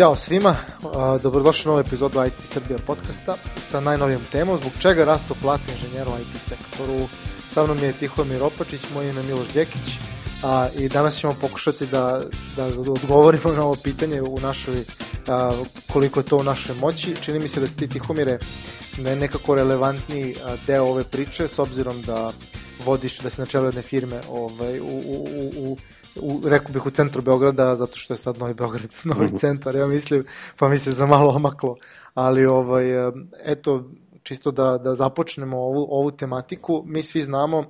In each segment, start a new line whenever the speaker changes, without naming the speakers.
Ćao svima, dobrodošli u novu epizodu IT Srbija podcasta sa najnovijom temom zbog čega rastu plate inženjera u IT sektoru. Sa mnom je Tihomir Opačić, moj ime je Miloš Đekić a, i danas ćemo pokušati da, da odgovorimo na ovo pitanje u našoj, a, koliko je to u našoj moći. Čini mi se da si ti Tihomire ne, nekako relevantni deo ove priče s obzirom da vodiš da se na čelu jedne firme ovaj, u, u, u, u, rekao bih u centru Beograda, zato što je sad Novi Beograd, novi mhm. centar, ja mislim, pa mi se za malo omaklo. Ali, ovaj, eto, čisto da, da započnemo ovu, ovu tematiku, mi svi znamo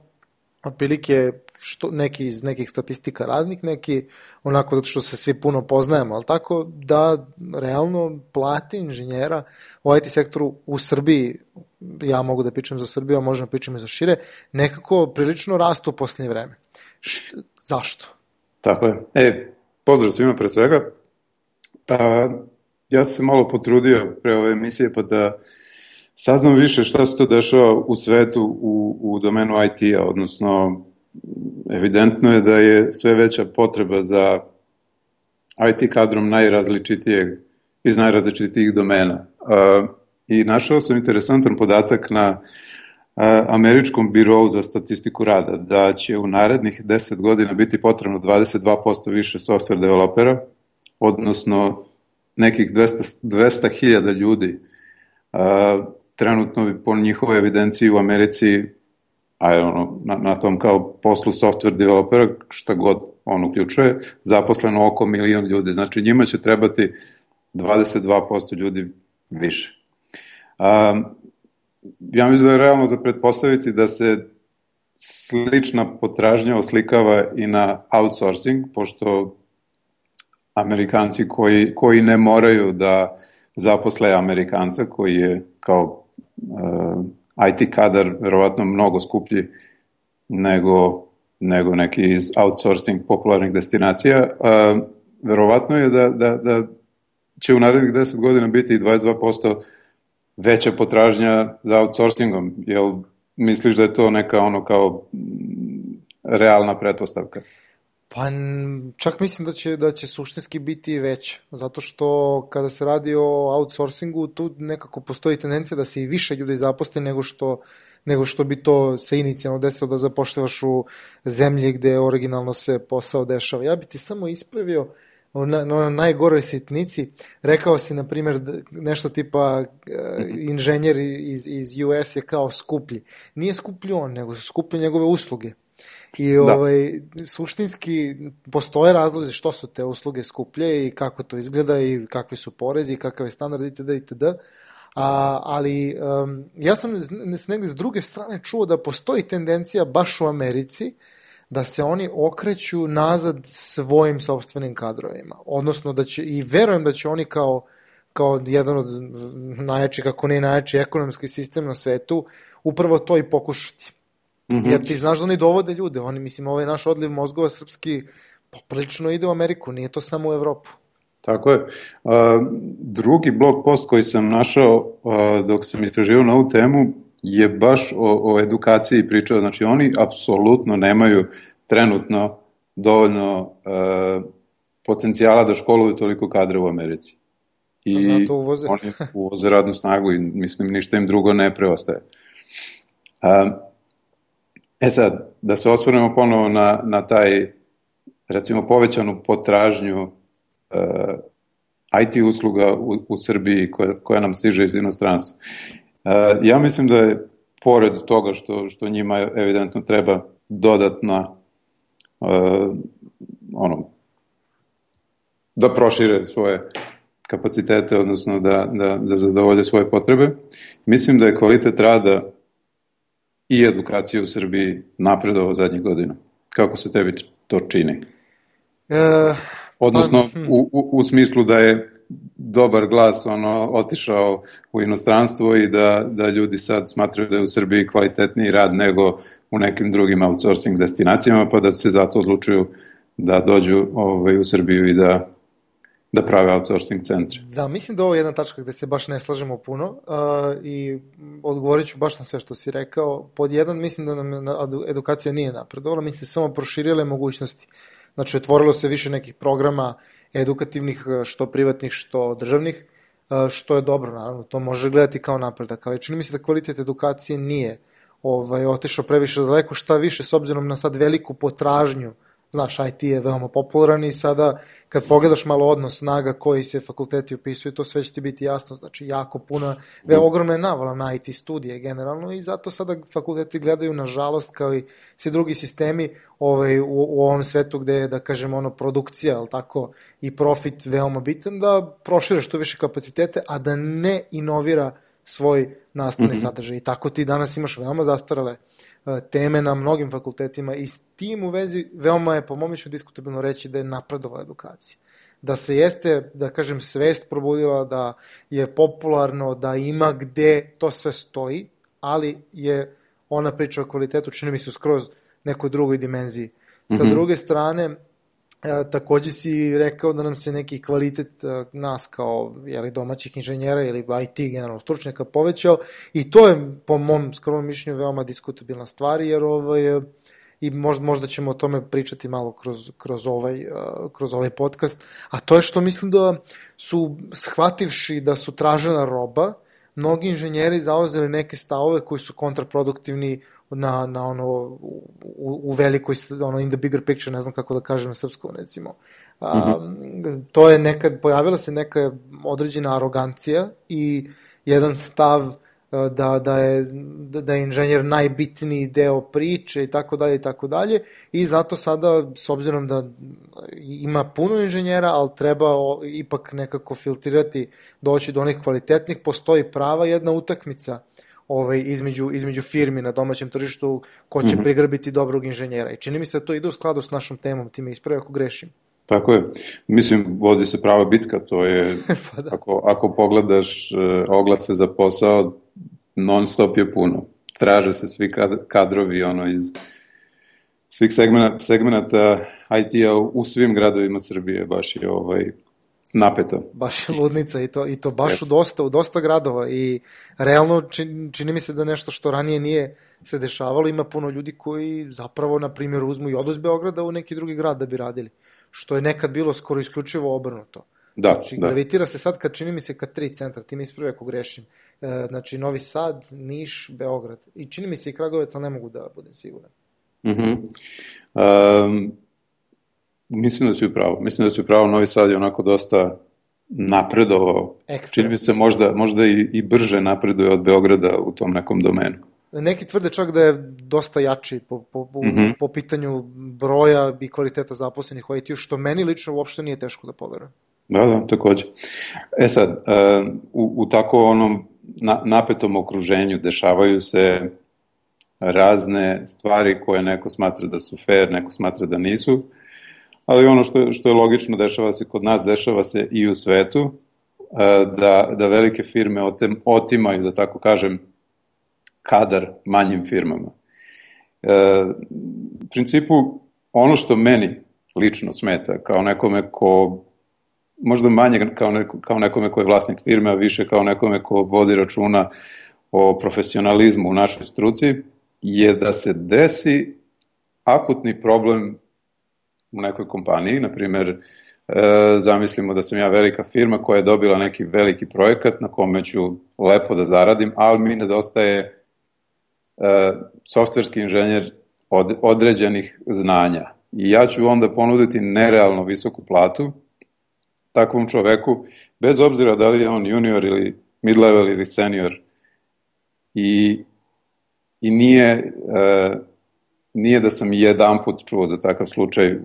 otprilike što, neki iz nekih statistika raznih, neki onako zato što se svi puno poznajemo, ali tako da realno plate inženjera u IT sektoru u Srbiji, ja mogu da pričam za Srbiju, a možemo da pričam i za šire, nekako prilično rastu u posljednje vreme. Š, zašto?
Tako je. E, pozdrav svima pre svega. A, ja sam se malo potrudio pre ove emisije pa da saznam više šta se to dešava u svetu u, u domenu IT-a, odnosno evidentno je da je sve veća potreba za IT kadrom najrazličitijeg iz najrazličitijih domena. A, I našao sam interesantan podatak na američkom birovu za statistiku rada da će u narednih 10 godina biti potrebno 22% više software developera, odnosno nekih 200.000 200 ljudi. A, trenutno po njihovoj evidenciji u Americi a je ono, na, na tom kao poslu software developera, šta god on uključuje, zaposleno oko milion ljudi. Znači njima će trebati 22% ljudi više. Um, ja mislim da je realno za pretpostaviti da se slična potražnja oslikava i na outsourcing, pošto Amerikanci koji, koji ne moraju da zaposle Amerikanca, koji je kao uh, IT kadar verovatno mnogo skuplji nego, nego neki iz outsourcing popularnih destinacija, uh, verovatno je da, da, da će u narednih 10 godina biti i 22% veća potražnja za outsourcingom, jel misliš da je to neka ono kao realna pretpostavka?
Pa čak mislim da će, da će suštinski biti veća, zato što kada se radi o outsourcingu, tu nekako postoji tendencija da se i više ljudi zaposle nego što, nego što bi to se inicijalno desilo da zapošljevaš u zemlji gde originalno se posao dešava. Ja bi ti samo ispravio, uh, na, na najgoroj sitnici. Rekao si, na primjer, nešto tipa uh, inženjer iz, iz US je kao skuplji. Nije skuplji on, nego su skuplje njegove usluge. I da. ovaj, suštinski postoje razlozi što su te usluge skuplje i kako to izgleda i kakvi su porezi i kakav je standard itd. itd. A, ali um, ja sam negde s druge strane čuo da postoji tendencija baš u Americi uh, da se oni okreću nazad svojim sobstvenim kadrovima. Odnosno da će, i verujem da će oni kao, kao jedan od najjačih, kako ne najjači ekonomski sistem na svetu, upravo to i pokušati. Mm -hmm. Jer ti znaš da oni dovode ljude, oni, mislim, ovaj naš odliv mozgova srpski poprilično ide u Ameriku, nije to samo u Evropu.
Tako je. A, drugi blog post koji sam našao a, dok sam istraživao na ovu temu je baš o, o edukaciji pričao. Znači, oni apsolutno nemaju trenutno dovoljno e, potencijala da školuju toliko kadra u Americi.
I zato uvoze.
oni uvoze radnu snagu i mislim ništa im drugo ne preostaje. E, e sad, da se osvrnemo ponovo na, na taj, recimo, povećanu potražnju e, IT usluga u, u Srbiji koja, koja nam stiže iz inostranstva. Ja mislim da je pored toga što, što njima evidentno treba dodatna uh, ono, da prošire svoje kapacitete, odnosno da, da, da zadovolje svoje potrebe. Mislim da je kvalitet rada i edukacije u Srbiji napredovao zadnjih godina. Kako se tebi to čini? E, Odnosno, pa, u, u, u smislu da je dobar glas ono otišao u inostranstvo i da, da ljudi sad smatraju da je u Srbiji kvalitetniji rad nego u nekim drugim outsourcing destinacijama, pa da se zato odlučuju da dođu ovaj, u Srbiju i da da prave outsourcing centre.
Da, mislim da ovo je jedna tačka gde se baš ne slažemo puno uh, i odgovorit ću baš na sve što si rekao. Pod jedan, mislim da nam edukacija nije napredovala, mislim da samo proširile mogućnosti. Znači, otvorilo se više nekih programa edukativnih, što privatnih, što državnih, što je dobro, naravno, to može gledati kao napredak, ali čini mi se da kvalitet edukacije nije ovaj, otišao previše daleko, šta više s obzirom na sad veliku potražnju Znaš, IT je veoma popularan i sada kad pogledaš malo odnos snaga koji se fakulteti upisuju, to sve će ti biti jasno. Znači, jako puno, veoma ogromna je navala na IT studije generalno i zato sada fakulteti gledaju, nažalost, kao i svi drugi sistemi ovaj, u, u ovom svetu gde je, da kažem, ono, produkcija, ali tako, i profit veoma bitan, da prošire što više kapacitete, a da ne inovira svoj nastavni mm -hmm. sadržaj. I tako ti danas imaš veoma zastarale E, teme na mnogim fakultetima i s tim u vezi veoma je po mom mišlju diskutabilno reći da je napredovala edukacija. Da se jeste, da kažem, svest probudila, da je popularno, da ima gde to sve stoji, ali je ona priča o kvalitetu, čini mi se, skroz nekoj drugoj dimenziji. Sa mm -hmm. druge strane, E, takođe si rekao da nam se neki kvalitet e, nas kao jeli, domaćih inženjera ili IT generalno stručnjaka povećao i to je po mom skromnom mišljenju veoma diskutabilna stvar jer ovaj, e, i možda, možda ćemo o tome pričati malo kroz, kroz, ovaj, uh, kroz ovaj podcast, a to je što mislim da su shvativši da su tražena roba, mnogi inženjeri zauzeli neke stavove koji su kontraproduktivni na, na ono, u, u velikoj, ono, in the bigger picture, ne znam kako da kažem na srpskom, recimo. A, mm -hmm. To je nekad, pojavila se neka određena arogancija i jedan stav da, da, je, da je inženjer najbitniji deo priče i tako dalje i tako dalje i zato sada, s obzirom da ima puno inženjera, ali treba ipak nekako filtrirati, doći do onih kvalitetnih, postoji prava jedna utakmica ovaj, između, između firmi na domaćem tržištu ko će mm -hmm. prigrbiti dobrog inženjera. I čini mi se da to ide u skladu s našom temom, ti me ispravi ako grešim.
Tako je. Mislim, vodi se prava bitka, to je, pa da. ako, ako pogledaš uh, oglase za posao, non stop je puno. Traže se svi kad, kadrovi ono iz svih segmenata, segmenata IT-a u svim gradovima Srbije, baš je ovaj, napeto.
Baš je ludnica i to, i to baš yes. u dosta, u dosta gradova i realno čini, čini mi se da nešto što ranije nije se dešavalo, ima puno ljudi koji zapravo, na primjer, uzmu i odu iz Beograda u neki drugi grad da bi radili, što je nekad bilo skoro isključivo obrnuto.
Da,
znači,
da.
gravitira se sad kad čini mi se ka tri centra, ti mi ispravi ako grešim. E, znači, Novi Sad, Niš, Beograd. I čini mi se i Kragovec, ali ne mogu da budem siguran.
Mm um, Mislim da si upravo. Mislim da si upravo Novi Sad je onako dosta napredovao. Ekstra. Čini mi se možda, možda i, i brže napreduje od Beograda u tom nekom domenu.
Neki tvrde čak da je dosta jači po, po, po, mm -hmm. po pitanju broja i kvaliteta zaposlenih u IT-u, što meni lično uopšte nije teško da poverujem.
Da, da, takođe. E sad, uh, u, u tako onom na, napetom okruženju dešavaju se razne stvari koje neko smatra da su fair, neko smatra da nisu ali ono što što je logično dešava se kod nas, dešava se i u svetu, e, da, da velike firme otem, otimaju, da tako kažem, kadar manjim firmama. E, u principu, ono što meni lično smeta, kao nekome ko, možda manje kao, neko, kao nekome ko je vlasnik firme, a više kao nekome ko vodi računa o profesionalizmu u našoj struci, je da se desi akutni problem u nekoj kompaniji, na primer, e, zamislimo da sam ja velika firma koja je dobila neki veliki projekat na kome ću lepo da zaradim, ali mi nedostaje e, softverski inženjer od, određenih znanja. I ja ću onda ponuditi nerealno visoku platu takvom čoveku, bez obzira da li je on junior ili mid-level ili senior. I, i nije, e, nije da sam jedan put čuo za takav slučaj,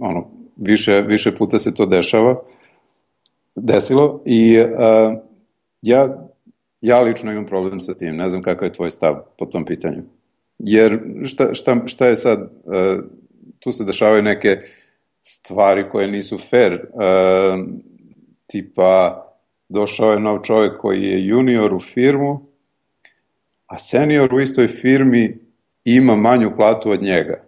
ono, više, više puta se to dešava, desilo i uh, ja, ja lično imam problem sa tim, ne znam kakav je tvoj stav po tom pitanju. Jer šta, šta, šta je sad, uh, tu se dešavaju neke stvari koje nisu fair, uh, tipa došao je nov čovjek koji je junior u firmu, a senior u istoj firmi ima manju platu od njega.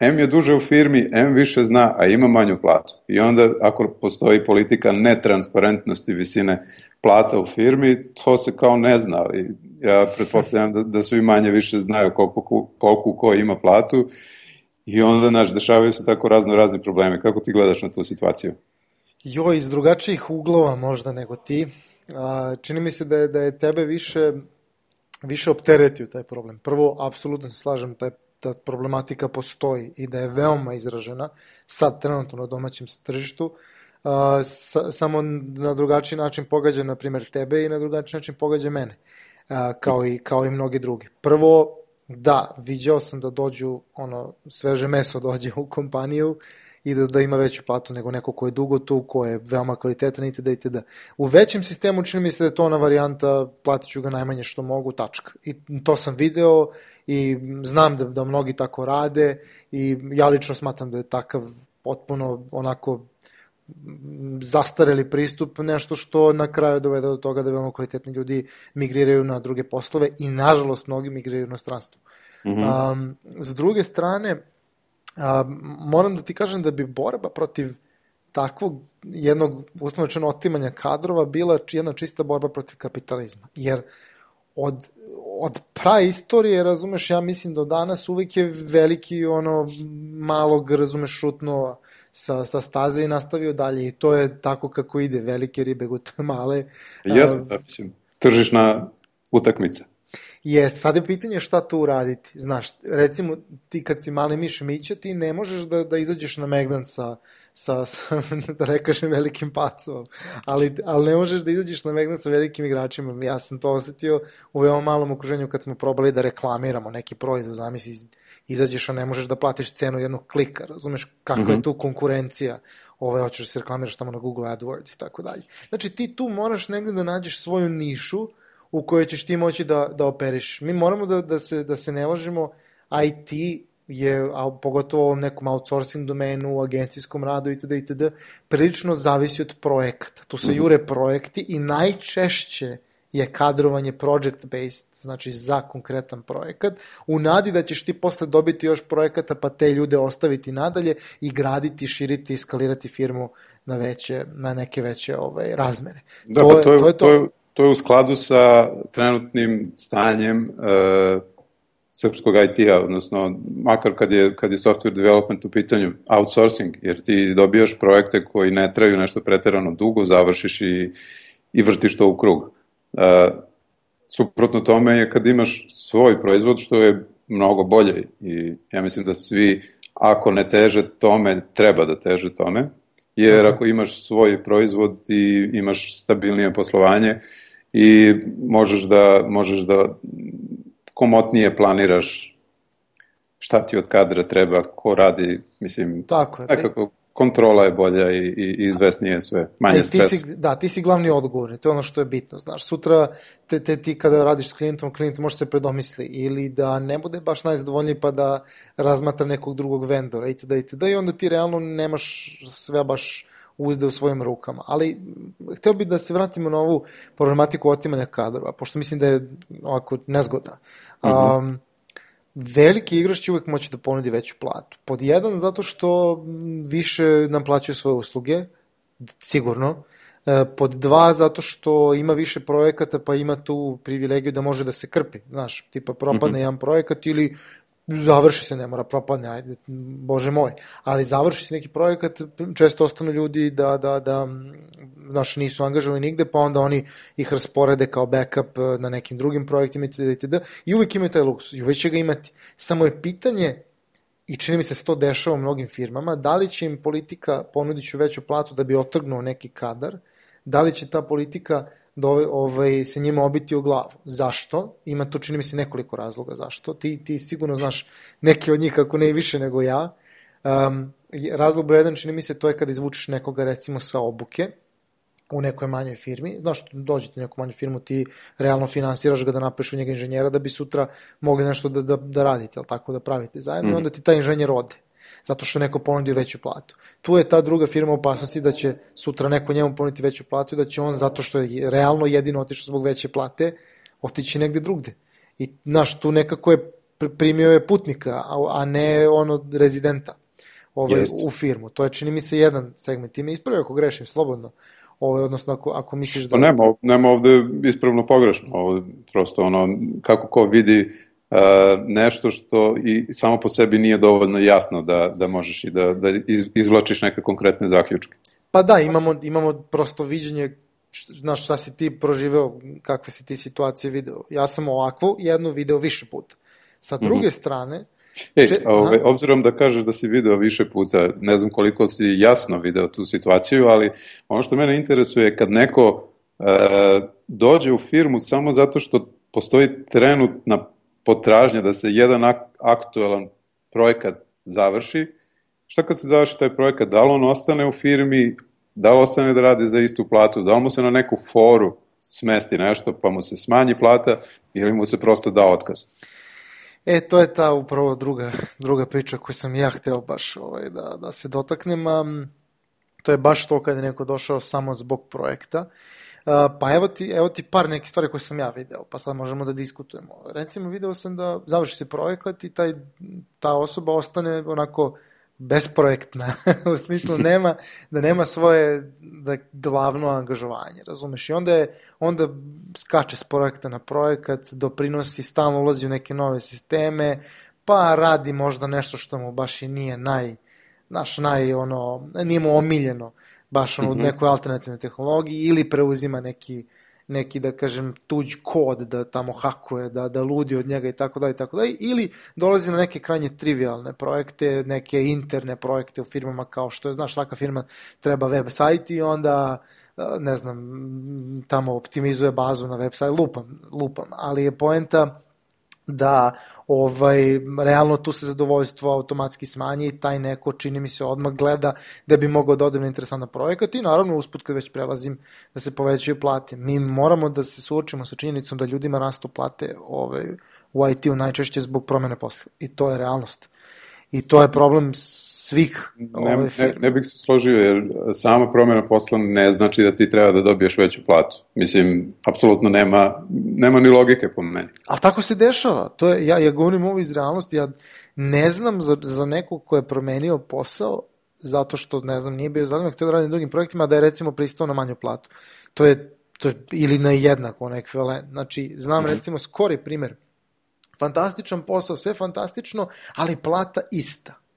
M je duže u firmi, M više zna, a ima manju platu. I onda ako postoji politika netransparentnosti visine plata u firmi, to se kao ne zna. I ja pretpostavljam da, da su i manje više znaju koliko, koliko ko ima platu I onda, znaš, dešavaju se tako razno razni probleme. Kako ti gledaš na tu situaciju?
Jo, iz drugačijih uglova možda nego ti. A, čini mi se da je, da je tebe više, više opteretio taj problem. Prvo, apsolutno se slažem, taj, ta problematika postoji i da je veoma izražena sad trenutno na domaćem tržištu. A, sa, samo na drugačiji način pogađa, na primjer, tebe i na drugačiji način pogađa mene, a, kao, i, kao i mnogi drugi. Prvo, da, viđao sam da dođu, ono, sveže meso dođe u kompaniju i da, da ima veću platu nego neko ko je dugo tu, ko je veoma kvalitetan itd. itd. U većem sistemu čini mi se da je to ona varijanta platit ću ga najmanje što mogu, tačka. I to sam video i znam da, da mnogi tako rade i ja lično smatram da je takav potpuno onako zastareli pristup, nešto što na kraju dovede do toga da veoma kvalitetni ljudi migriraju na druge poslove i nažalost mnogi migriraju na stranstvo. Mm -hmm. um, s druge strane, a, moram da ti kažem da bi borba protiv takvog jednog uslovno otimanja kadrova bila jedna čista borba protiv kapitalizma. Jer od, od praistorije, razumeš, ja mislim do danas uvek je veliki ono malog, razumeš, šutno sa, sa staze i nastavio dalje i to je tako kako ide, velike ribe gute male.
Jeste, da, mislim, tržišna utakmica.
Jest, sad je pitanje šta tu uraditi. Znaš, recimo, ti kad si mali miš mića, ti ne možeš da, da izađeš na Megdan sa, sa, sa da ne kažem, velikim pacom, ali, ali ne možeš da izađeš na Megdan sa velikim igračima. Ja sam to osetio u veoma malom okruženju kad smo probali da reklamiramo neki proizvod, zamisli, izađeš, a ne možeš da platiš cenu jednog klika, razumeš kakva mm -hmm. je mhm. tu konkurencija, ovaj, hoćeš da se reklamiraš tamo na Google AdWords i tako dalje. Znači, ti tu moraš negde da nađeš svoju nišu, u kojoj ćeš ti moći da, da operiš. Mi moramo da, da, se, da se ne lažemo, IT je, a pogotovo u ovom nekom outsourcing domenu, u agencijskom radu itd. itd. prilično zavisi od projekata. Tu se mhm. jure projekti i najčešće je kadrovanje project based, znači za konkretan projekat, u nadi da ćeš ti posle dobiti još projekata pa te ljude ostaviti nadalje i graditi, širiti, skalirati firmu na veće, na neke veće ovaj, razmere.
Da, to, pa to, je, to, je to. to je to je u skladu sa trenutnim stanjem uh, srpskog IT-a, odnosno makar kad je, kad je software development u pitanju outsourcing, jer ti dobijaš projekte koji ne traju nešto preterano dugo, završiš i, i vrtiš to u krug. Uh, suprotno tome je kad imaš svoj proizvod, što je mnogo bolje i ja mislim da svi, ako ne teže tome, treba da teže tome, jer ako imaš svoj proizvod i imaš stabilnije poslovanje, i možeš da, možeš da komotnije planiraš šta ti od kadra treba, ko radi, mislim,
Tako je,
nekako kontrola je bolja i, i izvesnije sve, manje e, stres.
Si, da, ti si glavni odgovorni, to je ono što je bitno, znaš, sutra te, te, ti kada radiš s klijentom, klijent može se predomisli ili da ne bude baš najzadovoljniji pa da razmatra nekog drugog vendora itd. itd. i onda ti realno nemaš sve baš uzde u svojim rukama. Ali hteo bih da se vratimo na ovu problematiku otimanja kadrova, pošto mislim da je ovako nezgodna. Mm um, veliki igrač će uvek moći da ponudi veću platu. Pod jedan, zato što više nam plaćaju svoje usluge, sigurno. E, pod dva, zato što ima više projekata, pa ima tu privilegiju da može da se krpi. Znaš, tipa propadne mm -hmm. jedan projekat ili završi se, ne mora propadne, ajde, bože moj, ali završi se neki projekat, često ostanu ljudi da, da, da naš nisu angažovani nigde, pa onda oni ih rasporede kao backup eh, na nekim drugim projektima itd. itd. I uvijek imaju taj luks, i uvijek će ga imati. Samo je pitanje, i čini mi se se to dešava u mnogim firmama, da li će im politika ponuditi veću platu da bi otrgnuo neki kadar, da li će ta politika da ovaj, se njima obiti u glavu. Zašto? Ima to, čini mi se, nekoliko razloga zašto. Ti, ti sigurno znaš neke od njih, kako ne i više nego ja. Um, razlog broj jedan, čini mi se, to je kada izvučeš nekoga, recimo, sa obuke, u nekoj manjoj firmi, znaš, dođete u neku manju firmu, ti realno finansiraš ga da napišu njega inženjera da bi sutra mogli nešto da, da, da radite, ali tako da pravite zajedno, mm. i onda ti taj inženjer ode zato što neko ponudio veću platu. Tu je ta druga firma opasnosti da će sutra neko njemu ponuditi veću platu i da će on, zato što je realno jedino otišao zbog veće plate, otići negde drugde. I, znaš, tu nekako je primio je putnika, a, ne ono rezidenta ovaj, u firmu. To je, čini mi se, jedan segment. Ti me ispravio ako grešim, slobodno. Ovaj, odnosno, ako, ako misliš da...
Pa nema, nema ovde ispravno pogrešno. Ovo, prosto ono, kako ko vidi nešto što i samo po sebi nije dovoljno jasno da, da možeš i da, da izvlačiš neke konkretne zaključke.
Pa da, imamo, imamo prosto viđenje znaš šta si ti proživeo, kakve si ti situacije video. Ja sam ovakvu jednu video više puta. Sa mhm. druge mm -hmm. strane,
Ej, če, ove, obzirom da kažeš da si video više puta, ne znam koliko si jasno video tu situaciju, ali ono što mene interesuje je kad neko e, dođe u firmu samo zato što postoji trenutna potražnja da se jedan ak aktuelan projekat završi, šta kad se završi taj projekat, da li on ostane u firmi, da li ostane da radi za istu platu, da li mu se na neku foru smesti nešto pa mu se smanji plata ili mu se prosto da otkaz.
E, to je ta upravo druga, druga priča koju sam ja hteo baš ovaj, da, da se dotaknem. To je baš to kada je neko došao samo zbog projekta. Pa evo ti, evo ti par nekih stvari koje sam ja video, pa sad možemo da diskutujemo. Recimo, video sam da završi se projekat i taj, ta osoba ostane onako besprojektna, u smislu nema, da nema svoje da, glavno angažovanje, razumeš? I onda, je, onda skače s projekta na projekat, doprinosi, stalno ulazi u neke nove sisteme, pa radi možda nešto što mu baš i nije naj, naš naj, ono, nije mu omiljeno, baš ono, mm -hmm. u nekoj alternativnoj tehnologiji, ili preuzima neki neki, da kažem, tuđ kod da tamo hakuje, da, da ludi od njega i tako dalje i tako dalje, ili dolazi na neke krajnje trivialne projekte, neke interne projekte u firmama kao što je, znaš, svaka firma treba web sajt i onda ne znam, tamo optimizuje bazu na web sajt, lupam, lupam, ali je poenta da ovaj, realno tu se zadovoljstvo automatski smanji i taj neko, čini mi se, odmah gleda da bi mogao da ode na interesantan projekat i naravno usput kad već prelazim da se povećaju plate. Mi moramo da se suočimo sa činjenicom da ljudima rastu plate ovaj, u IT-u najčešće zbog promene posla i to je realnost. I to je problem svih
ne, ne, ne bih se složio, jer sama promjena posla ne znači da ti treba da dobiješ veću platu. Mislim, apsolutno nema, nema ni logike po meni.
Ali tako se dešava. To je, ja, ja govorim ovo iz realnosti, ja ne znam za, za nekog ko je promenio posao zato što, ne znam, nije bio zadovoljno, htio da radi na drugim projektima, da je recimo pristao na manju platu. To je, to je ili na jednako, on ekvivalent. Znači, znam mm -hmm. recimo skori primer, fantastičan posao, sve fantastično, ali plata ista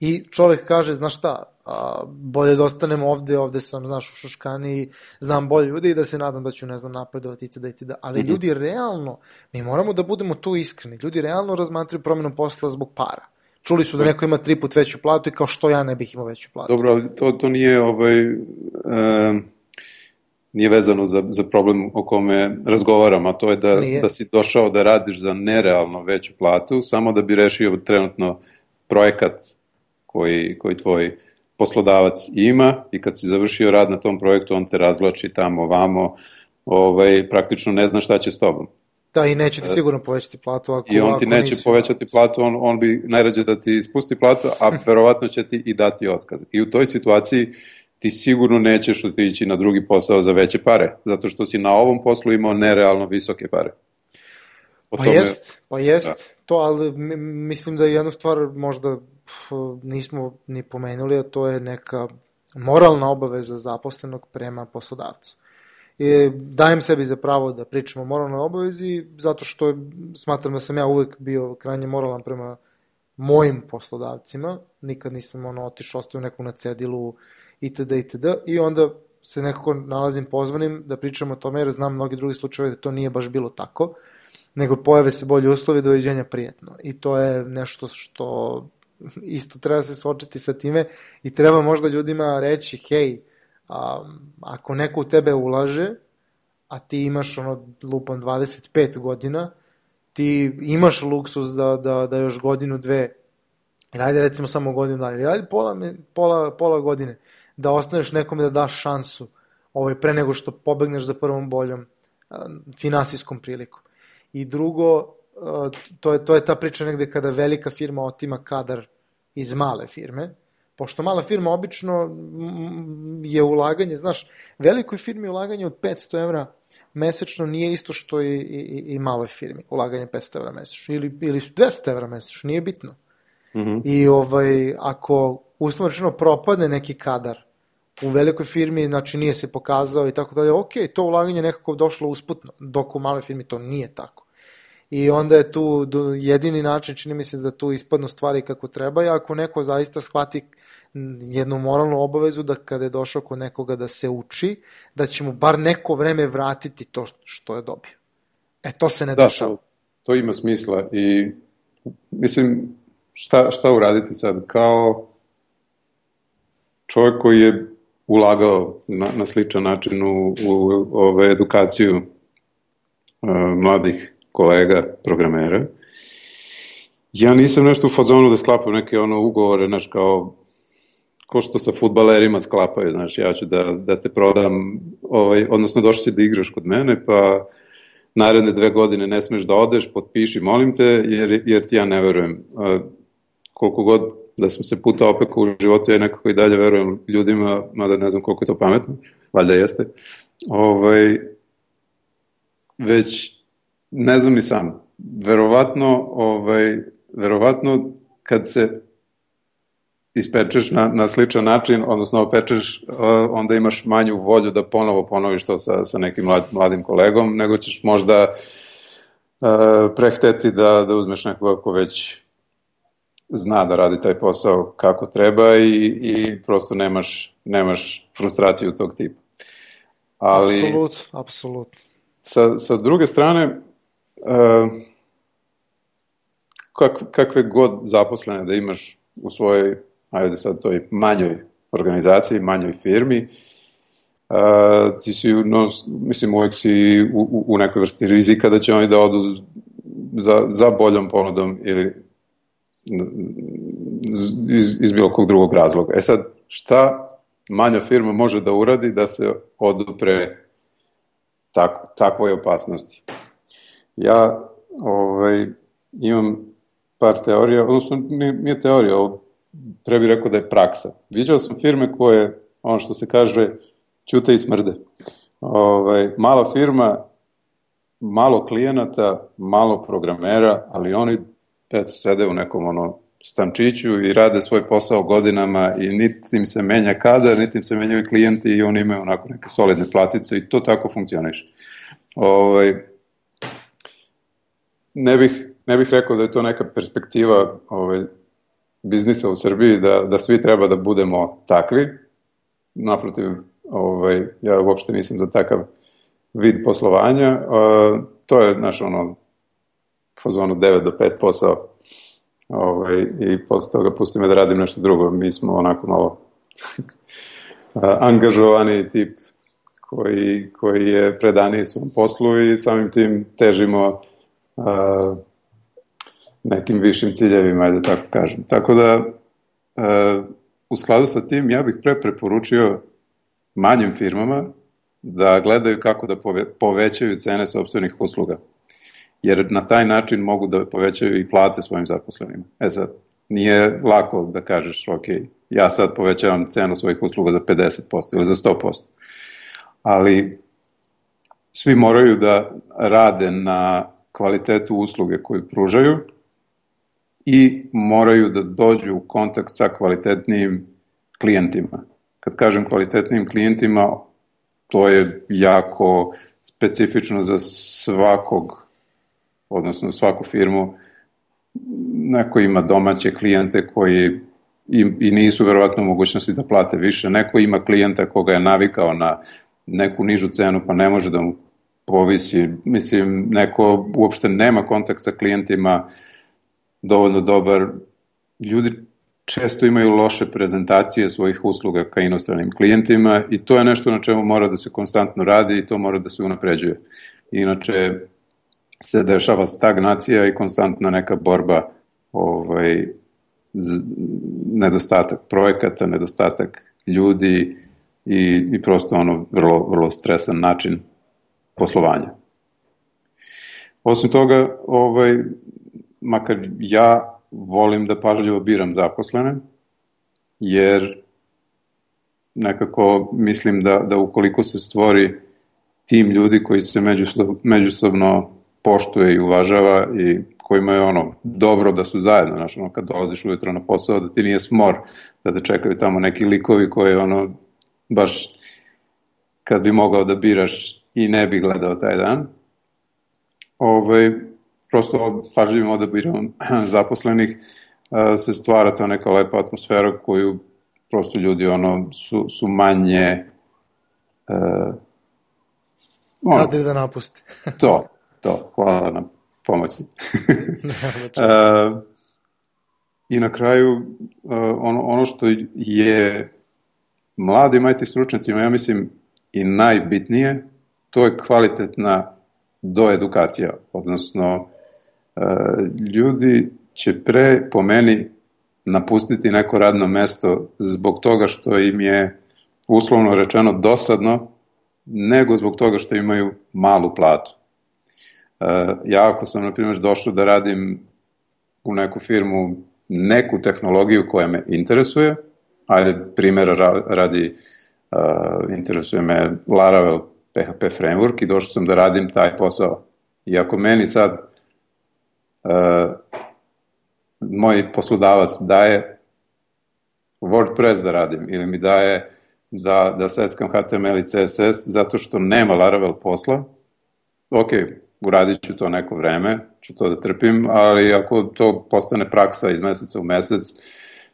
I čovek kaže, znaš šta, a, bolje da ostanem ovde, ovde sam, znaš, u Šoškani, znam bolje ljudi i da se nadam da ću, ne znam, napredovati itd. itd. Ali mm -hmm. ljudi realno, mi moramo da budemo tu iskreni, ljudi realno razmatraju promjenu posla zbog para. Čuli su da neko ima tri put veću platu i kao što ja ne bih imao veću platu.
Dobro, ali to, to nije ovaj... E, nije vezano za, za problem o kome razgovaram, a to je da, nije. da si došao da radiš za nerealno veću platu, samo da bi rešio trenutno projekat koji, koji tvoj poslodavac ima i kad si završio rad na tom projektu, on te razvlači tamo, vamo, ovaj, praktično ne zna šta će s tobom.
Da, i neće ti sigurno povećati platu. Ako,
I on ti neće nisi... povećati platu, on, on bi najrađe da ti spusti platu, a verovatno će ti i dati otkaz. I u toj situaciji ti sigurno nećeš otići na drugi posao za veće pare, zato što si na ovom poslu imao nerealno visoke pare.
O pa tome... jest, pa jest, da. to, ali mislim da je jednu stvar možda nismo ni pomenuli, a to je neka moralna obaveza zaposlenog prema poslodavcu. I dajem sebi za pravo da pričam o moralnoj obavezi, zato što smatram da sam ja uvek bio krajnje moralan prema mojim poslodavcima, nikad nisam ono otišao, ostao neku na cedilu itd. itd. I onda se nekako nalazim pozvanim da pričam o tome, jer znam mnogi drugi slučaje da to nije baš bilo tako, nego pojave se bolje uslovi, doviđenja prijetno. I to je nešto što isto treba se sočiti sa time i treba možda ljudima reći, hej, a, ako neko u tebe ulaže, a ti imaš ono lupan 25 godina, ti imaš luksus da, da, da još godinu, dve, ajde recimo samo godinu ili ajde pola, pola, pola godine, da ostaneš nekome da daš šansu ovaj, pre nego što pobegneš za prvom boljom finansijskom prilikom. I drugo, to je, to je ta priča negde kada velika firma otima kadar iz male firme, pošto mala firma obično je ulaganje, znaš, velikoj firmi ulaganje od 500 evra mesečno nije isto što i, i, i maloj firmi, ulaganje 500 evra mesečno, ili, ili 200 evra mesečno, nije bitno. Mm -hmm. I ovaj, ako uslovno rečeno propadne neki kadar u velikoj firmi, znači nije se pokazao i tako dalje, ok, to ulaganje nekako došlo usputno, dok u maloj firmi to nije tako. I onda je tu jedini način, čini mi se da tu ispadnu stvari kako treba i ako neko zaista shvati jednu moralnu obavezu da kada je došao kod nekoga da se uči, da će mu bar neko vreme vratiti to što je dobio. E, to se ne da, dešava.
To, to ima smisla i mislim, šta, šta uraditi sad? Kao čovjek koji je ulagao na, na sličan način u, u ove edukaciju uh, mladih kolega programera. Ja nisam nešto u fazonu da sklapam neke ono ugovore, znaš, kao ko što sa futbalerima sklapaju, znaš, ja ću da, da te prodam, ovaj, odnosno došli si da igraš kod mene, pa naredne dve godine ne smeš da odeš, potpiši, molim te, jer, jer ti ja ne verujem. Koliko god da sam se puta opekao u životu, ja nekako i dalje verujem ljudima, mada ne znam koliko je to pametno, valjda jeste. Ovaj, već ne znam ni sam. Verovatno, ovaj, verovatno kad se ispečeš na, na sličan način, odnosno opečeš, onda imaš manju volju da ponovo ponoviš to sa, sa nekim mlad, mladim kolegom, nego ćeš možda uh, prehteti da, da uzmeš nekoga ko već zna da radi taj posao kako treba i, i prosto nemaš, nemaš frustraciju tog tipa.
Ali, apsolut, apsolut.
Sa, sa druge strane, kak, kakve god zaposlene da imaš u svojoj, ajde sad toj manjoj organizaciji, manjoj firmi, uh, ti si, no, mislim, uvek si u, u, u nekoj vrsti rizika da će oni da odu za, za boljom ponudom ili iz, iz bilo kog drugog razloga. E sad, šta manja firma može da uradi da se odupre tak, takvoj opasnosti? Ja ovaj, imam par teorija, odnosno nije, teorija, ovo pre bih rekao da je praksa. Viđao sam firme koje, ono što se kaže, ćute i smrde. Ovaj, mala firma, malo klijenata, malo programera, ali oni eto, sede u nekom ono stančiću i rade svoj posao godinama i niti im se menja kadar, niti im se menjaju klijenti i oni imaju onako neke solidne platice i to tako funkcioniše. Ovaj, ne bih, ne bih rekao da je to neka perspektiva ovaj, biznisa u Srbiji, da, da svi treba da budemo takvi. Naprotiv, ovaj, ja uopšte nisam za takav vid poslovanja. Uh, to je, naš ono, fazonu 9 do 5 posao ovaj, i posle toga pusti me da radim nešto drugo. Mi smo onako malo angažovani tip koji, koji je predaniji svom poslu i samim tim težimo uh, nekim višim ciljevima, ajde tako kažem. Tako da, uh, u skladu sa tim, ja bih pre preporučio manjim firmama da gledaju kako da pove, povećaju cene sobstvenih usluga jer na taj način mogu da povećaju i plate svojim zaposlenima. E sad, nije lako da kažeš, ok, ja sad povećavam cenu svojih usluga za 50% ili za 100%, ali svi moraju da rade na kvalitetu usluge koju pružaju i moraju da dođu u kontakt sa kvalitetnijim klijentima. Kad kažem kvalitetnim klijentima, to je jako specifično za svakog odnosno svaku firmu, neko ima domaće klijente koji i, i nisu verovatno u mogućnosti da plate više, neko ima klijenta koga je navikao na neku nižu cenu pa ne može da mu povisi, mislim, neko uopšte nema kontakt sa klijentima dovoljno dobar, ljudi često imaju loše prezentacije svojih usluga ka inostranim klijentima i to je nešto na čemu mora da se konstantno radi i to mora da se unapređuje. Inače, se dešava stagnacija i konstantna neka borba ovaj, nedostatak projekata, nedostatak ljudi i, i prosto ono vrlo, vrlo stresan način poslovanja. Osim toga, ovaj, makar ja volim da pažljivo biram zaposlene, jer nekako mislim da, da ukoliko se stvori tim ljudi koji se međusobno, međusobno poštuje i uvažava i kojima je ono dobro da su zajedno, znaš, ono kad dolaziš ujutro na posao, da ti nije smor, da te čekaju tamo neki likovi koji ono baš kad bi mogao da biraš i ne bi gledao taj dan. Ovaj, prosto pažljivim odabirom zaposlenih se stvara ta neka lepa atmosfera koju prosto ljudi ono su, su manje
uh, ono, Kadri da napuste.
to, to, hvala na pomoći. uh, I na kraju, uh, ono, ono što je mladim IT stručnicima, ja mislim, i najbitnije, to je kvalitetna doedukacija, odnosno uh, ljudi će pre, po meni, napustiti neko radno mesto zbog toga što im je uslovno rečeno dosadno, nego zbog toga što imaju malu platu. E, ja ako sam, na primjer, došao da radim u neku firmu neku tehnologiju koja me interesuje, ajde primjera radi, uh, interesuje me Laravel PHP framework i došao sam da radim taj posao. I ako meni sad uh, moj poslodavac daje WordPress da radim ili mi daje da, da seckam HTML i CSS zato što nema Laravel posla, ok, uradit ću to neko vreme, ću to da trpim, ali ako to postane praksa iz meseca u mesec,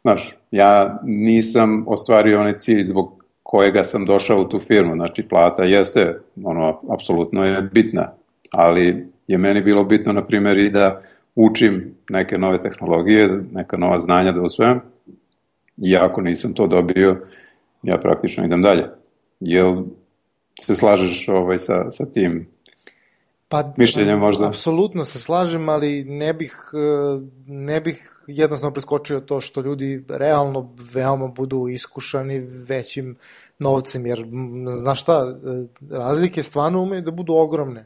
znaš, ja nisam ostvario onaj cilj zbog kojega sam došao u tu firmu, znači plata jeste, ono, apsolutno je bitna, ali je meni bilo bitno, na primjer, i da učim neke nove tehnologije, neka nova znanja da usvojam, i ako nisam to dobio, ja praktično idem dalje. Jel se slažeš ovaj, sa, sa tim pa, mišljenjem možda?
Apsolutno se slažem, ali ne bih, ne bih jednostavno preskočio to što ljudi realno veoma budu iskušani većim novcem, jer znaš šta, razlike stvarno umeju da budu ogromne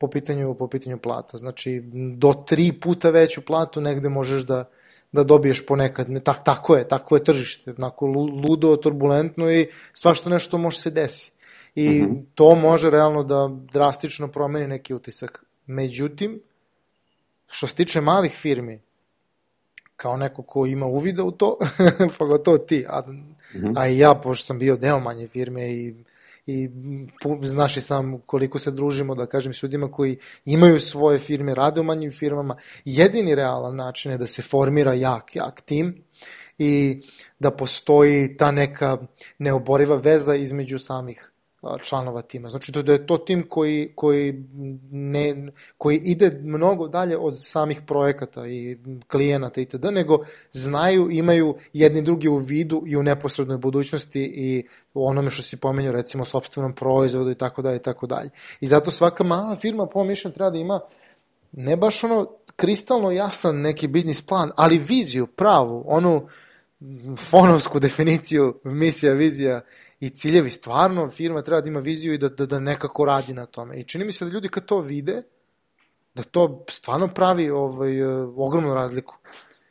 po pitanju, po pitanju plata. Znači, do tri puta veću platu negde možeš da, da dobiješ ponekad. Tak, tako je, tako je tržište. Onako ludo, turbulentno i svašto nešto može se desi. I mm -hmm. to može realno da drastično promeni neki utisak. Međutim, što se tiče malih firmi, kao neko ko ima uvida u to, pogotovo ti, a, mm -hmm. a i ja, pošto sam bio deo manje firme i i znaš i sam koliko se družimo, da kažem, s ljudima koji imaju svoje firme, rade u manjim firmama. Jedini realan način je da se formira jak, jak tim i da postoji ta neka neoboriva veza između samih članova tima. Znači da je to tim koji, koji, ne, koji ide mnogo dalje od samih projekata i klijenata itd., nego znaju, imaju jedni drugi u vidu i u neposrednoj budućnosti i u onome što si pomenio, recimo, sobstvenom proizvodu i tako dalje i tako dalje. I zato svaka mala firma, po mišljenju, treba da ima ne baš ono kristalno jasan neki biznis plan, ali viziju, pravu, onu fonovsku definiciju, misija, vizija, i ciljevi. Stvarno firma treba da ima viziju i da, da, da nekako radi na tome. I čini mi se da ljudi kad to vide, da to stvarno pravi ovaj, ogromnu razliku.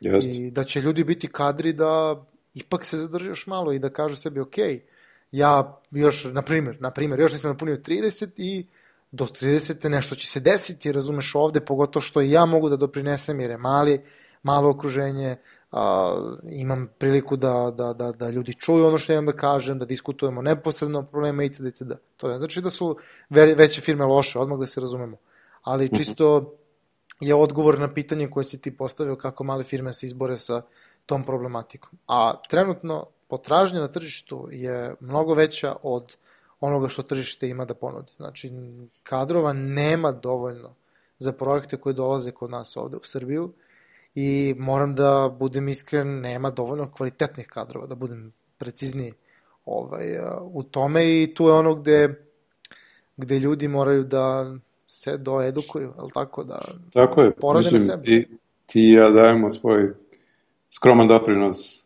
Just.
I da će ljudi biti kadri da ipak se zadrži još malo i da kažu sebi, ok, ja još, na primjer, na primjer, još nisam napunio 30 i do 30. nešto će se desiti, razumeš ovde, pogotovo što i ja mogu da doprinesem jer je mali, malo okruženje, a, imam priliku da, da, da, da ljudi čuju ono što imam da kažem, da diskutujemo neposredno o problema itd. itd. To ne znači da su ve, veće firme loše, odmah da se razumemo. Ali mhm. čisto je odgovor na pitanje koje si ti postavio kako male firme se izbore sa tom problematikom. A trenutno potražnja na tržištu je mnogo veća od onoga što tržište ima da ponudi. Znači, kadrova nema dovoljno za projekte koje dolaze kod nas ovde u Srbiju i moram da budem iskren, nema dovoljno kvalitetnih kadrova, da budem precizniji ovaj, u tome i tu je ono gde, gde ljudi moraju da se doedukuju, ali tako da
tako je. porade Mislim, na sebe. Ti, ti i ja dajemo svoj skroman doprinos, e,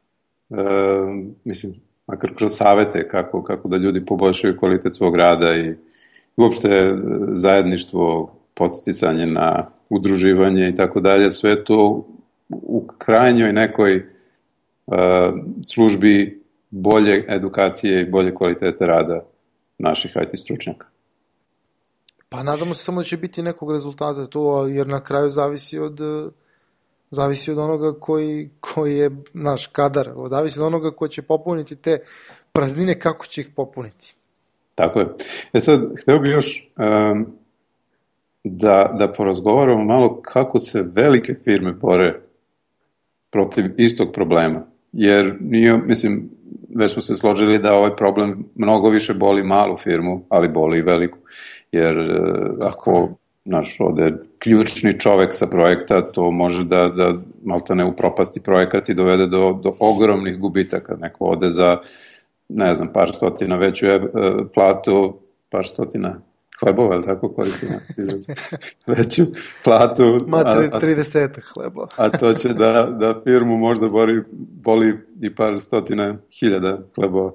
mislim, makar kroz savete kako, kako da ljudi poboljšaju kvalitet svog rada i uopšte zajedništvo, podsticanje na udruživanje i tako dalje, sve to u krajnjoj nekoj uh, službi bolje edukacije i bolje kvalitete rada naših IT stručnjaka.
Pa nadamo se samo da će biti nekog rezultata to, jer na kraju zavisi od zavisi od onoga koji, koji je naš kadar, zavisi od onoga ko će popuniti te praznine, kako će ih popuniti.
Tako je. E sad, hteo bih još um, da, da porazgovaramo malo kako se velike firme bore protiv istog problema. Jer nije, mislim, već smo se složili da ovaj problem mnogo više boli malu firmu, ali boli i veliku. Jer e, ako naš ode ključni čovek sa projekta, to može da, da malta ne upropasti projekat i dovede do, do ogromnih gubitaka. Neko ode za, ne znam, par stotina veću e, platu, par stotina hlebova, ali tako koristimo izraz, veću platu.
Ma, 30 hlebova.
a to će da, da firmu možda boli, boli i par stotina hiljada hlebova.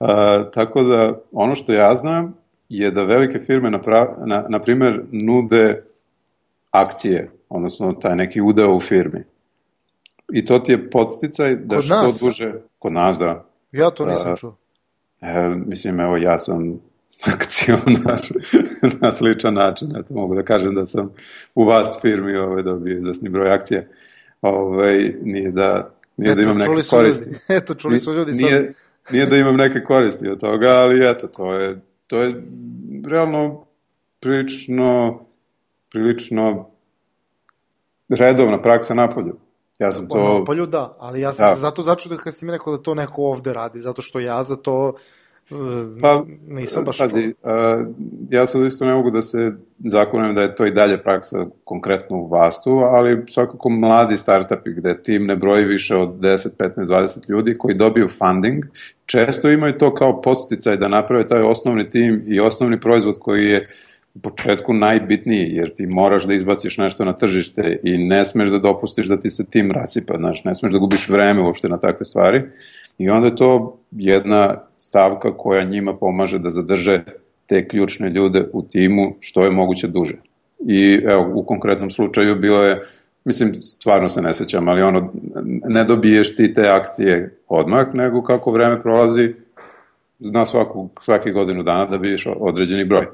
A, tako da, ono što ja znam je da velike firme, na, na, na primer, nude akcije, odnosno taj neki udeo u firmi. I to ti je podsticaj da kod što nas? duže... Kod nas, da.
Ja to nisam čuo.
E, mislim, evo, ja sam akcionar na sličan način. Eto, mogu da kažem da sam u vast firmi ovaj, dobio izvesni broj akcije. Ovaj, nije da, nije da eto, da imam neke koristi.
Ljudi. Eto, čuli su ljudi
nije, sad. Nije da imam neke koristi od toga, ali eto, to je, to je realno prilično, prilično redovna praksa napolju. Ja sam to...
Napolju da, ali ja sam da. se zato začudio kad si mi rekao da to neko ovde radi, zato što ja za to Pa, nisam baš pazi,
a, ja sad isto ne mogu da se zakonujem da je to i dalje praksa konkretno u Vastu, ali svakako mladi startupi gde tim ne broji više od 10, 15, 20 ljudi koji dobiju funding, često imaju to kao posticaj da naprave taj osnovni tim i osnovni proizvod koji je u početku najbitniji, jer ti moraš da izbaciš nešto na tržište i ne smeš da dopustiš da ti se tim rasipa, znaš, ne smeš da gubiš vreme uopšte na takve stvari. I onda je to jedna stavka koja njima pomaže da zadrže te ključne ljude u timu što je moguće duže. I evo, u konkretnom slučaju bilo je, mislim, stvarno se ne sećam, ali ono, ne dobiješ ti te akcije odmah, nego kako vreme prolazi, zna svaku, svaki godinu dana da biješ određeni broj.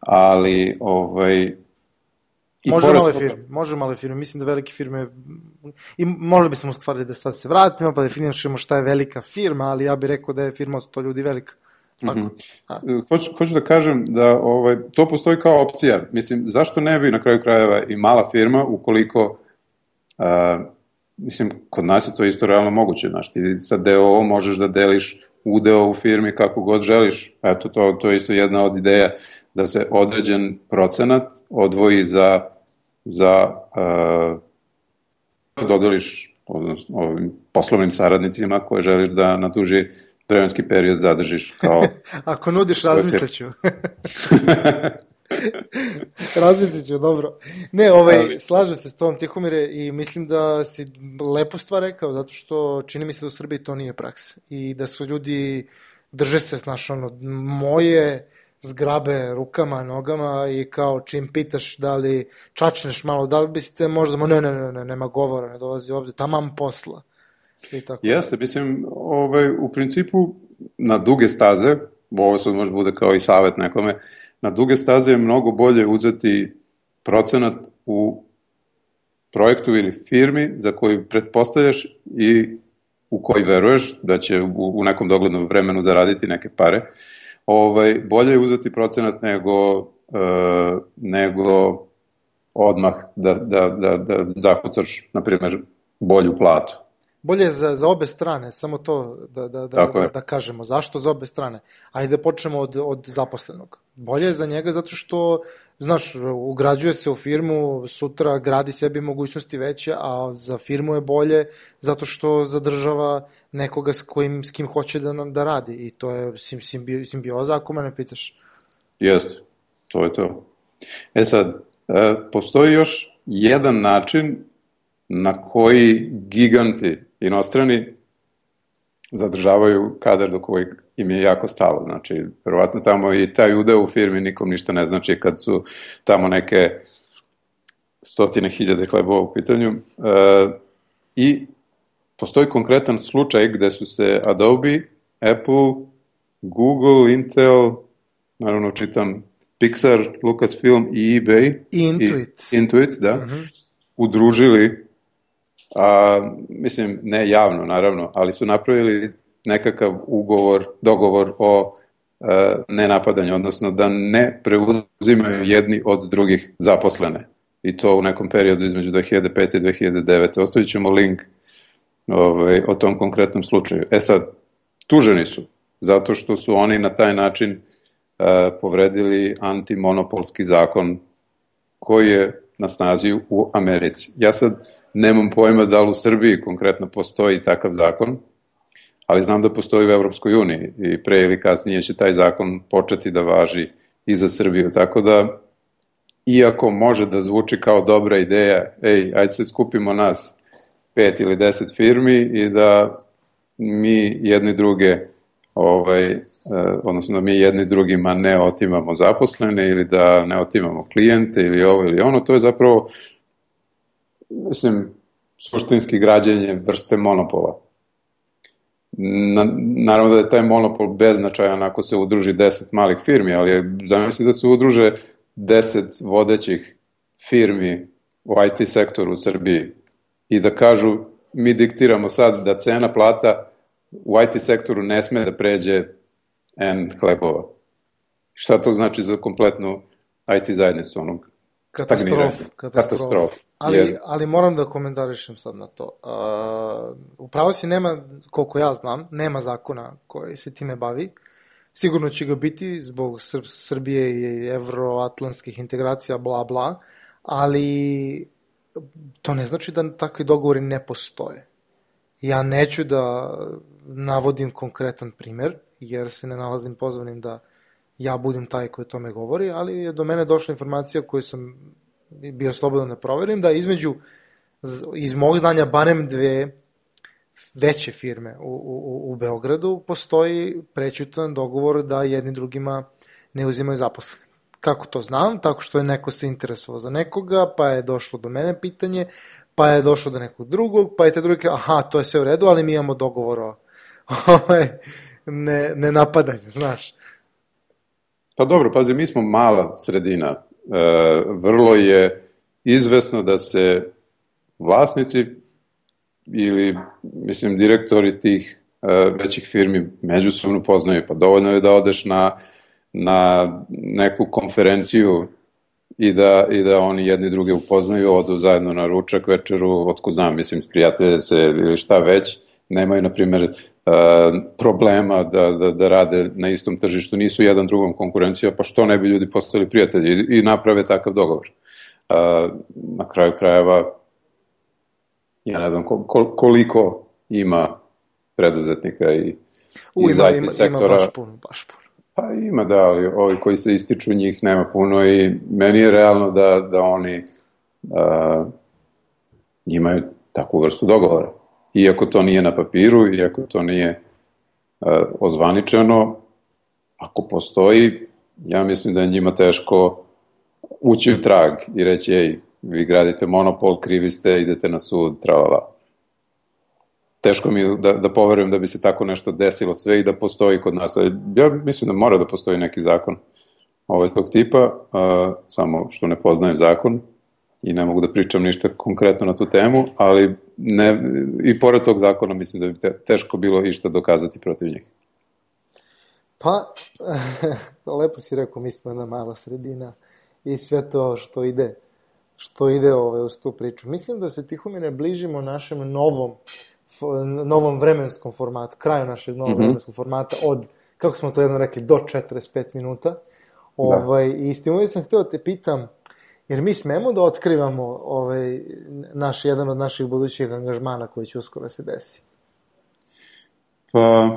Ali, ovaj,
I može male toga... firme, može male firme, mislim da velike firme, i mogli bismo stvari da sad se vratimo, pa definišemo šta je velika firma, ali ja bih rekao da je firma od 100 ljudi velika. Tako. Mm
-hmm. hoću, hoću da kažem da ovaj, to postoji kao opcija. Mislim, zašto ne bi na kraju krajeva i mala firma ukoliko, a, mislim, kod nas je to isto realno moguće, znaš, ti sa DOO možeš da deliš udeo u firmi kako god želiš. Eto, to, to je isto jedna od ideja da se određen procenat odvoji za za uh, dodeliš odnosno, ovim poslovnim saradnicima koje želiš da na duži vremenski period zadržiš kao...
Ako nudiš, razmisleću. Razmislit dobro. Ne, ovaj, Ali... slažem se s tom Tihomire i mislim da si lepo stvar rekao, zato što čini mi se da u Srbiji to nije praksa. I da su ljudi, drže se, znaš, ono, moje zgrabe rukama, nogama i kao čim pitaš da li čačneš malo, da li biste možda, ne, ne, ne, ne, nema govora, ne dolazi ovde, tamam posla.
I tako. Jeste, mislim, ovaj, u principu na duge staze, ovo sad može bude kao i savet nekome, na duge staze je mnogo bolje uzeti procenat u projektu ili firmi za koju pretpostavljaš i u koji veruješ da će u, u nekom doglednom vremenu zaraditi neke pare, ovaj, bolje je uzeti procenat nego, uh, nego odmah da, da, da, da zakucaš, na primjer, bolju platu.
Bolje je za, za obe strane, samo to da, da, da, da, da kažemo. Zašto za obe strane? Ajde da počnemo od, od zaposlenog. Bolje je za njega zato što znaš, ugrađuje se u firmu, sutra gradi sebi mogućnosti veće, a za firmu je bolje zato što zadržava nekoga s, kojim, s kim hoće da, da radi i to je simbi, simbioza ako me ne pitaš.
Jeste, to je to. E sad, e, postoji još jedan način na koji giganti inostrani zadržavaju kadar do kojeg im je jako stalo. Znači, verovatno tamo i taj udeo u firmi nikom ništa ne znači kad su tamo neke stotine hiljade hlebova u pitanju. E, I postoji konkretan slučaj gde su se Adobe, Apple, Google, Intel, naravno čitam Pixar, Lucasfilm i eBay.
I Intuit.
I Intuit, da. Uh mhm. -huh. Udružili, a, mislim, ne javno, naravno, ali su napravili nekakav ugovor, dogovor o ne napadanja, odnosno da ne preuzimaju jedni od drugih zaposlene. I to u nekom periodu između 2005. i 2009. Ostavit ćemo link ovaj, o tom konkretnom slučaju. E sad, tuženi su, zato što su oni na taj način uh, povredili antimonopolski zakon koji je na snazi u Americi. Ja sad nemam pojma da li u Srbiji konkretno postoji takav zakon, ali znam da postoji u Evropskoj uniji i pre ili kasnije će taj zakon početi da važi i za Srbiju, tako da iako može da zvuči kao dobra ideja, ej, ajde se skupimo nas pet ili deset firmi i da mi jedni druge ovaj, eh, odnosno da mi jedni drugima ne otimamo zaposlene ili da ne otimamo klijente ili ovo ili ono, to je zapravo mislim, suštinski građenje vrste monopola. Na, naravno da je taj monopol beznačajan ako se udruži 10 malih firmi, ali zamisli da se udruže 10 vodećih firmi u IT sektoru u Srbiji i da kažu mi diktiramo sad da cena plata u IT sektoru ne sme da pređe N hlebova. Šta to znači za kompletnu IT zajednicu onog
Katastrof, katastrof. katastrof. Ali, jer... ali moram da komentarišem sad na to. Uh, upravo si nema, koliko ja znam, nema zakona koji se time bavi. Sigurno će ga biti zbog Sr Srbije i evroatlantskih integracija, bla, bla, ali to ne znači da takvi dogovori ne postoje. Ja neću da navodim konkretan primer, jer se ne nalazim pozvanim da ja budem taj koji o tome govori, ali je do mene došla informacija koju sam bio slobodan da proverim, da između, iz mog znanja, barem dve veće firme u, u, u Beogradu postoji prećutan dogovor da jedni drugima ne uzimaju zaposlene. Kako to znam? Tako što je neko se interesovao za nekoga, pa je došlo do mene pitanje, pa je došlo do nekog drugog, pa je te drugi aha, to je sve u redu, ali mi imamo dogovor o ovaj, ne, ne napadanju, znaš.
Pa dobro, pazi, mi smo mala sredina. E, vrlo je izvesno da se vlasnici ili, mislim, direktori tih e, većih firmi međusobno poznaju. Pa dovoljno je da odeš na, na neku konferenciju i da, i da oni jedni druge upoznaju, odu zajedno na ručak, večeru, otko znam, mislim, sprijatelje se ili šta već, nemaju, na primjer, problema da, da, da rade na istom tržištu, nisu jedan drugom konkurencija, pa što ne bi ljudi postali prijatelji i, i naprave takav dogovor. Na kraju krajeva, ja ne znam koliko ima preduzetnika i
U, iz ima, IT ima, sektora. Ima baš puno, baš puno.
Pa ima da, ali ovi koji se ističu njih nema puno i meni je realno da, da oni uh, imaju takvu vrstu dogovora iako to nije na papiru, iako to nije uh, ozvaničeno, ako postoji, ja mislim da je njima teško ući u trag i reći, ej, vi gradite monopol, krivi ste, idete na sud, tralala. Teško mi da, da poverujem da bi se tako nešto desilo sve i da postoji kod nas. Ja mislim da mora da postoji neki zakon ovaj tog tipa, uh, samo što ne poznajem zakon, i ne mogu da pričam ništa konkretno na tu temu, ali ne, i pored tog zakona mislim da bi te, teško bilo išta dokazati protiv njih.
Pa, lepo si rekao, mi smo jedna mala sredina i sve to što ide, što ide ove, uz tu priču. Mislim da se Tihomine bližimo našem novom, novom vremenskom formatu, kraju našeg novog mm -hmm. vremenskog formata od, kako smo to jedno rekli, do 45 minuta. Da. Ovaj, da. I s tim sam hteo da te pitam, Jer mi smemo da otkrivamo ovaj, naš, jedan od naših budućih angažmana koji će uskoro da se desi.
Pa,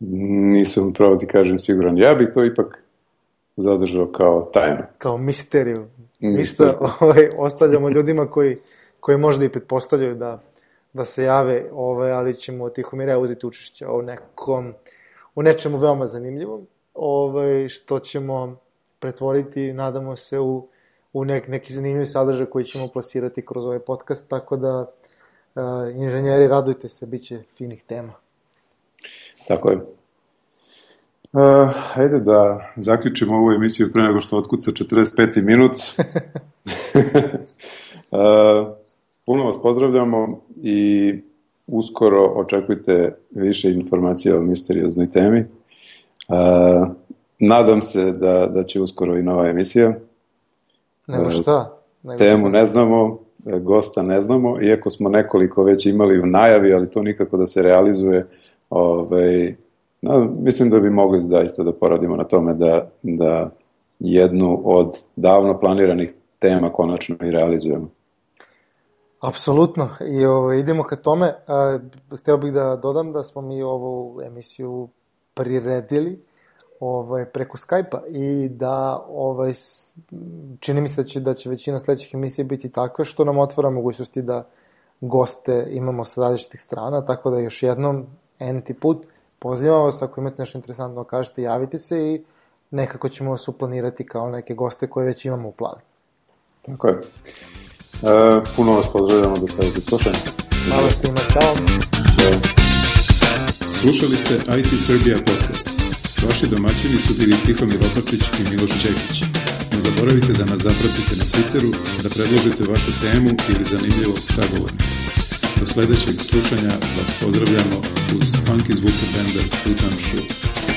nisam pravo ti kažem siguran. Ja bih to ipak zadržao kao tajnu.
Kao misteriju. Misteriju. ovaj, ostavljamo ljudima koji, koji možda i pretpostavljaju da, da se jave, ovaj, ali ćemo Tihomira uzeti učešće u nekom, u nečemu veoma zanimljivom, ovaj, što ćemo pretvoriti, nadamo se, u u nek, neki zanimljivi sadržaj koji ćemo plasirati kroz ovaj podcast, tako da uh, inženjeri radujte se, bit će finih tema.
Tako je. Uh, ajde da zaključimo ovu emisiju pre nego što otkuca 45. minut. uh, puno vas pozdravljamo i uskoro očekujte više informacija o misterioznoj temi. Uh, nadam se da, da će uskoro i nova emisija.
Nego šta? Nego
Temu šta? ne znamo, gosta ne znamo, iako smo nekoliko već imali u najavi, ali to nikako da se realizuje. Ovaj, no, mislim da bi mogli zaista da poradimo na tome da, da jednu od davno planiranih tema konačno i realizujemo.
Apsolutno. I ovo, idemo ka tome. A, hteo bih da dodam da smo mi ovu emisiju priredili ovaj, preko Skype-a i da ovaj, čini mi se da će, da će većina sledećih emisija biti takve što nam otvara mogućnosti da goste imamo sa različitih strana, tako da još jednom, enti put, pozivamo vas, ako imate nešto interesantno kažete, javite se i nekako ćemo vas uplanirati kao neke goste koje već imamo u planu.
Tako je. E, puno vas pozdravljamo da stavite slušanje.
Hvala ste ima, čao.
Ćao.
Slušali ste IT Srbija podcast. Vaši domaćini su bili Tihomir Opačić i Miloš Čekić. Ne zaboravite da nas zapratite na Twitteru, da predložite vašu temu ili zanimljivog sagovornika. Do sledećeg slušanja vas pozdravljamo uz funky zvuke benda Tutan Shoe.